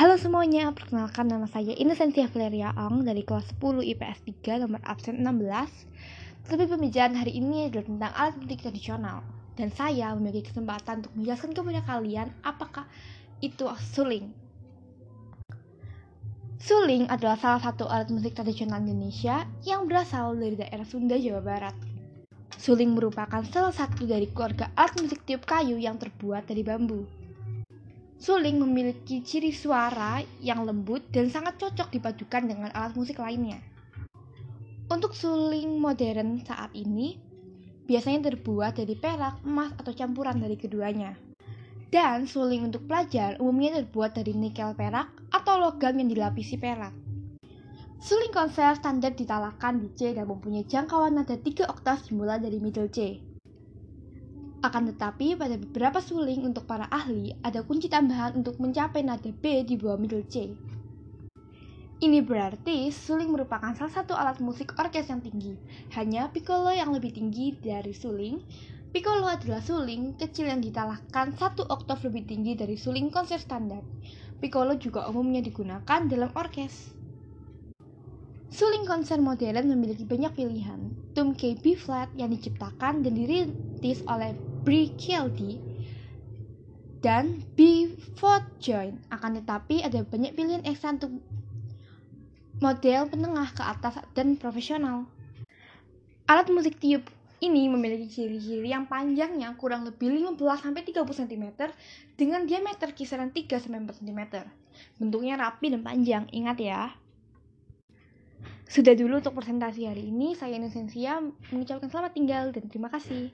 Halo semuanya, perkenalkan nama saya Inosensia Valeria Ong dari kelas 10 IPS 3 nomor absen 16. Tetapi pembicaraan hari ini adalah tentang alat musik tradisional dan saya memiliki kesempatan untuk menjelaskan kepada kalian apakah itu suling. Suling adalah salah satu alat musik tradisional Indonesia yang berasal dari daerah Sunda, Jawa Barat. Suling merupakan salah satu dari keluarga alat musik tiup kayu yang terbuat dari bambu. Suling memiliki ciri suara yang lembut dan sangat cocok dipadukan dengan alat musik lainnya. Untuk suling modern saat ini, biasanya terbuat dari perak, emas, atau campuran dari keduanya. Dan suling untuk pelajar umumnya terbuat dari nikel perak atau logam yang dilapisi perak. Suling konser standar ditalakan di C dan mempunyai jangkauan nada 3 oktav dimulai dari middle C. Akan tetapi, pada beberapa suling untuk para ahli, ada kunci tambahan untuk mencapai nada B di bawah middle C. Ini berarti suling merupakan salah satu alat musik orkes yang tinggi. Hanya piccolo yang lebih tinggi dari suling. Piccolo adalah suling kecil yang ditalahkan satu oktav lebih tinggi dari suling konser standar. Piccolo juga umumnya digunakan dalam orkes. Suling konser modern memiliki banyak pilihan. Tum K B flat yang diciptakan dan dirintis oleh Brie Kelty dan B fourth joint. Akan tetapi ada banyak pilihan ekstra untuk model penengah ke atas dan profesional. Alat musik tiup ini memiliki ciri-ciri yang panjangnya kurang lebih 15-30 cm dengan diameter kisaran 3-4 cm. Bentuknya rapi dan panjang, ingat ya. Sudah dulu untuk presentasi hari ini, saya Inosensia mengucapkan selamat tinggal dan terima kasih.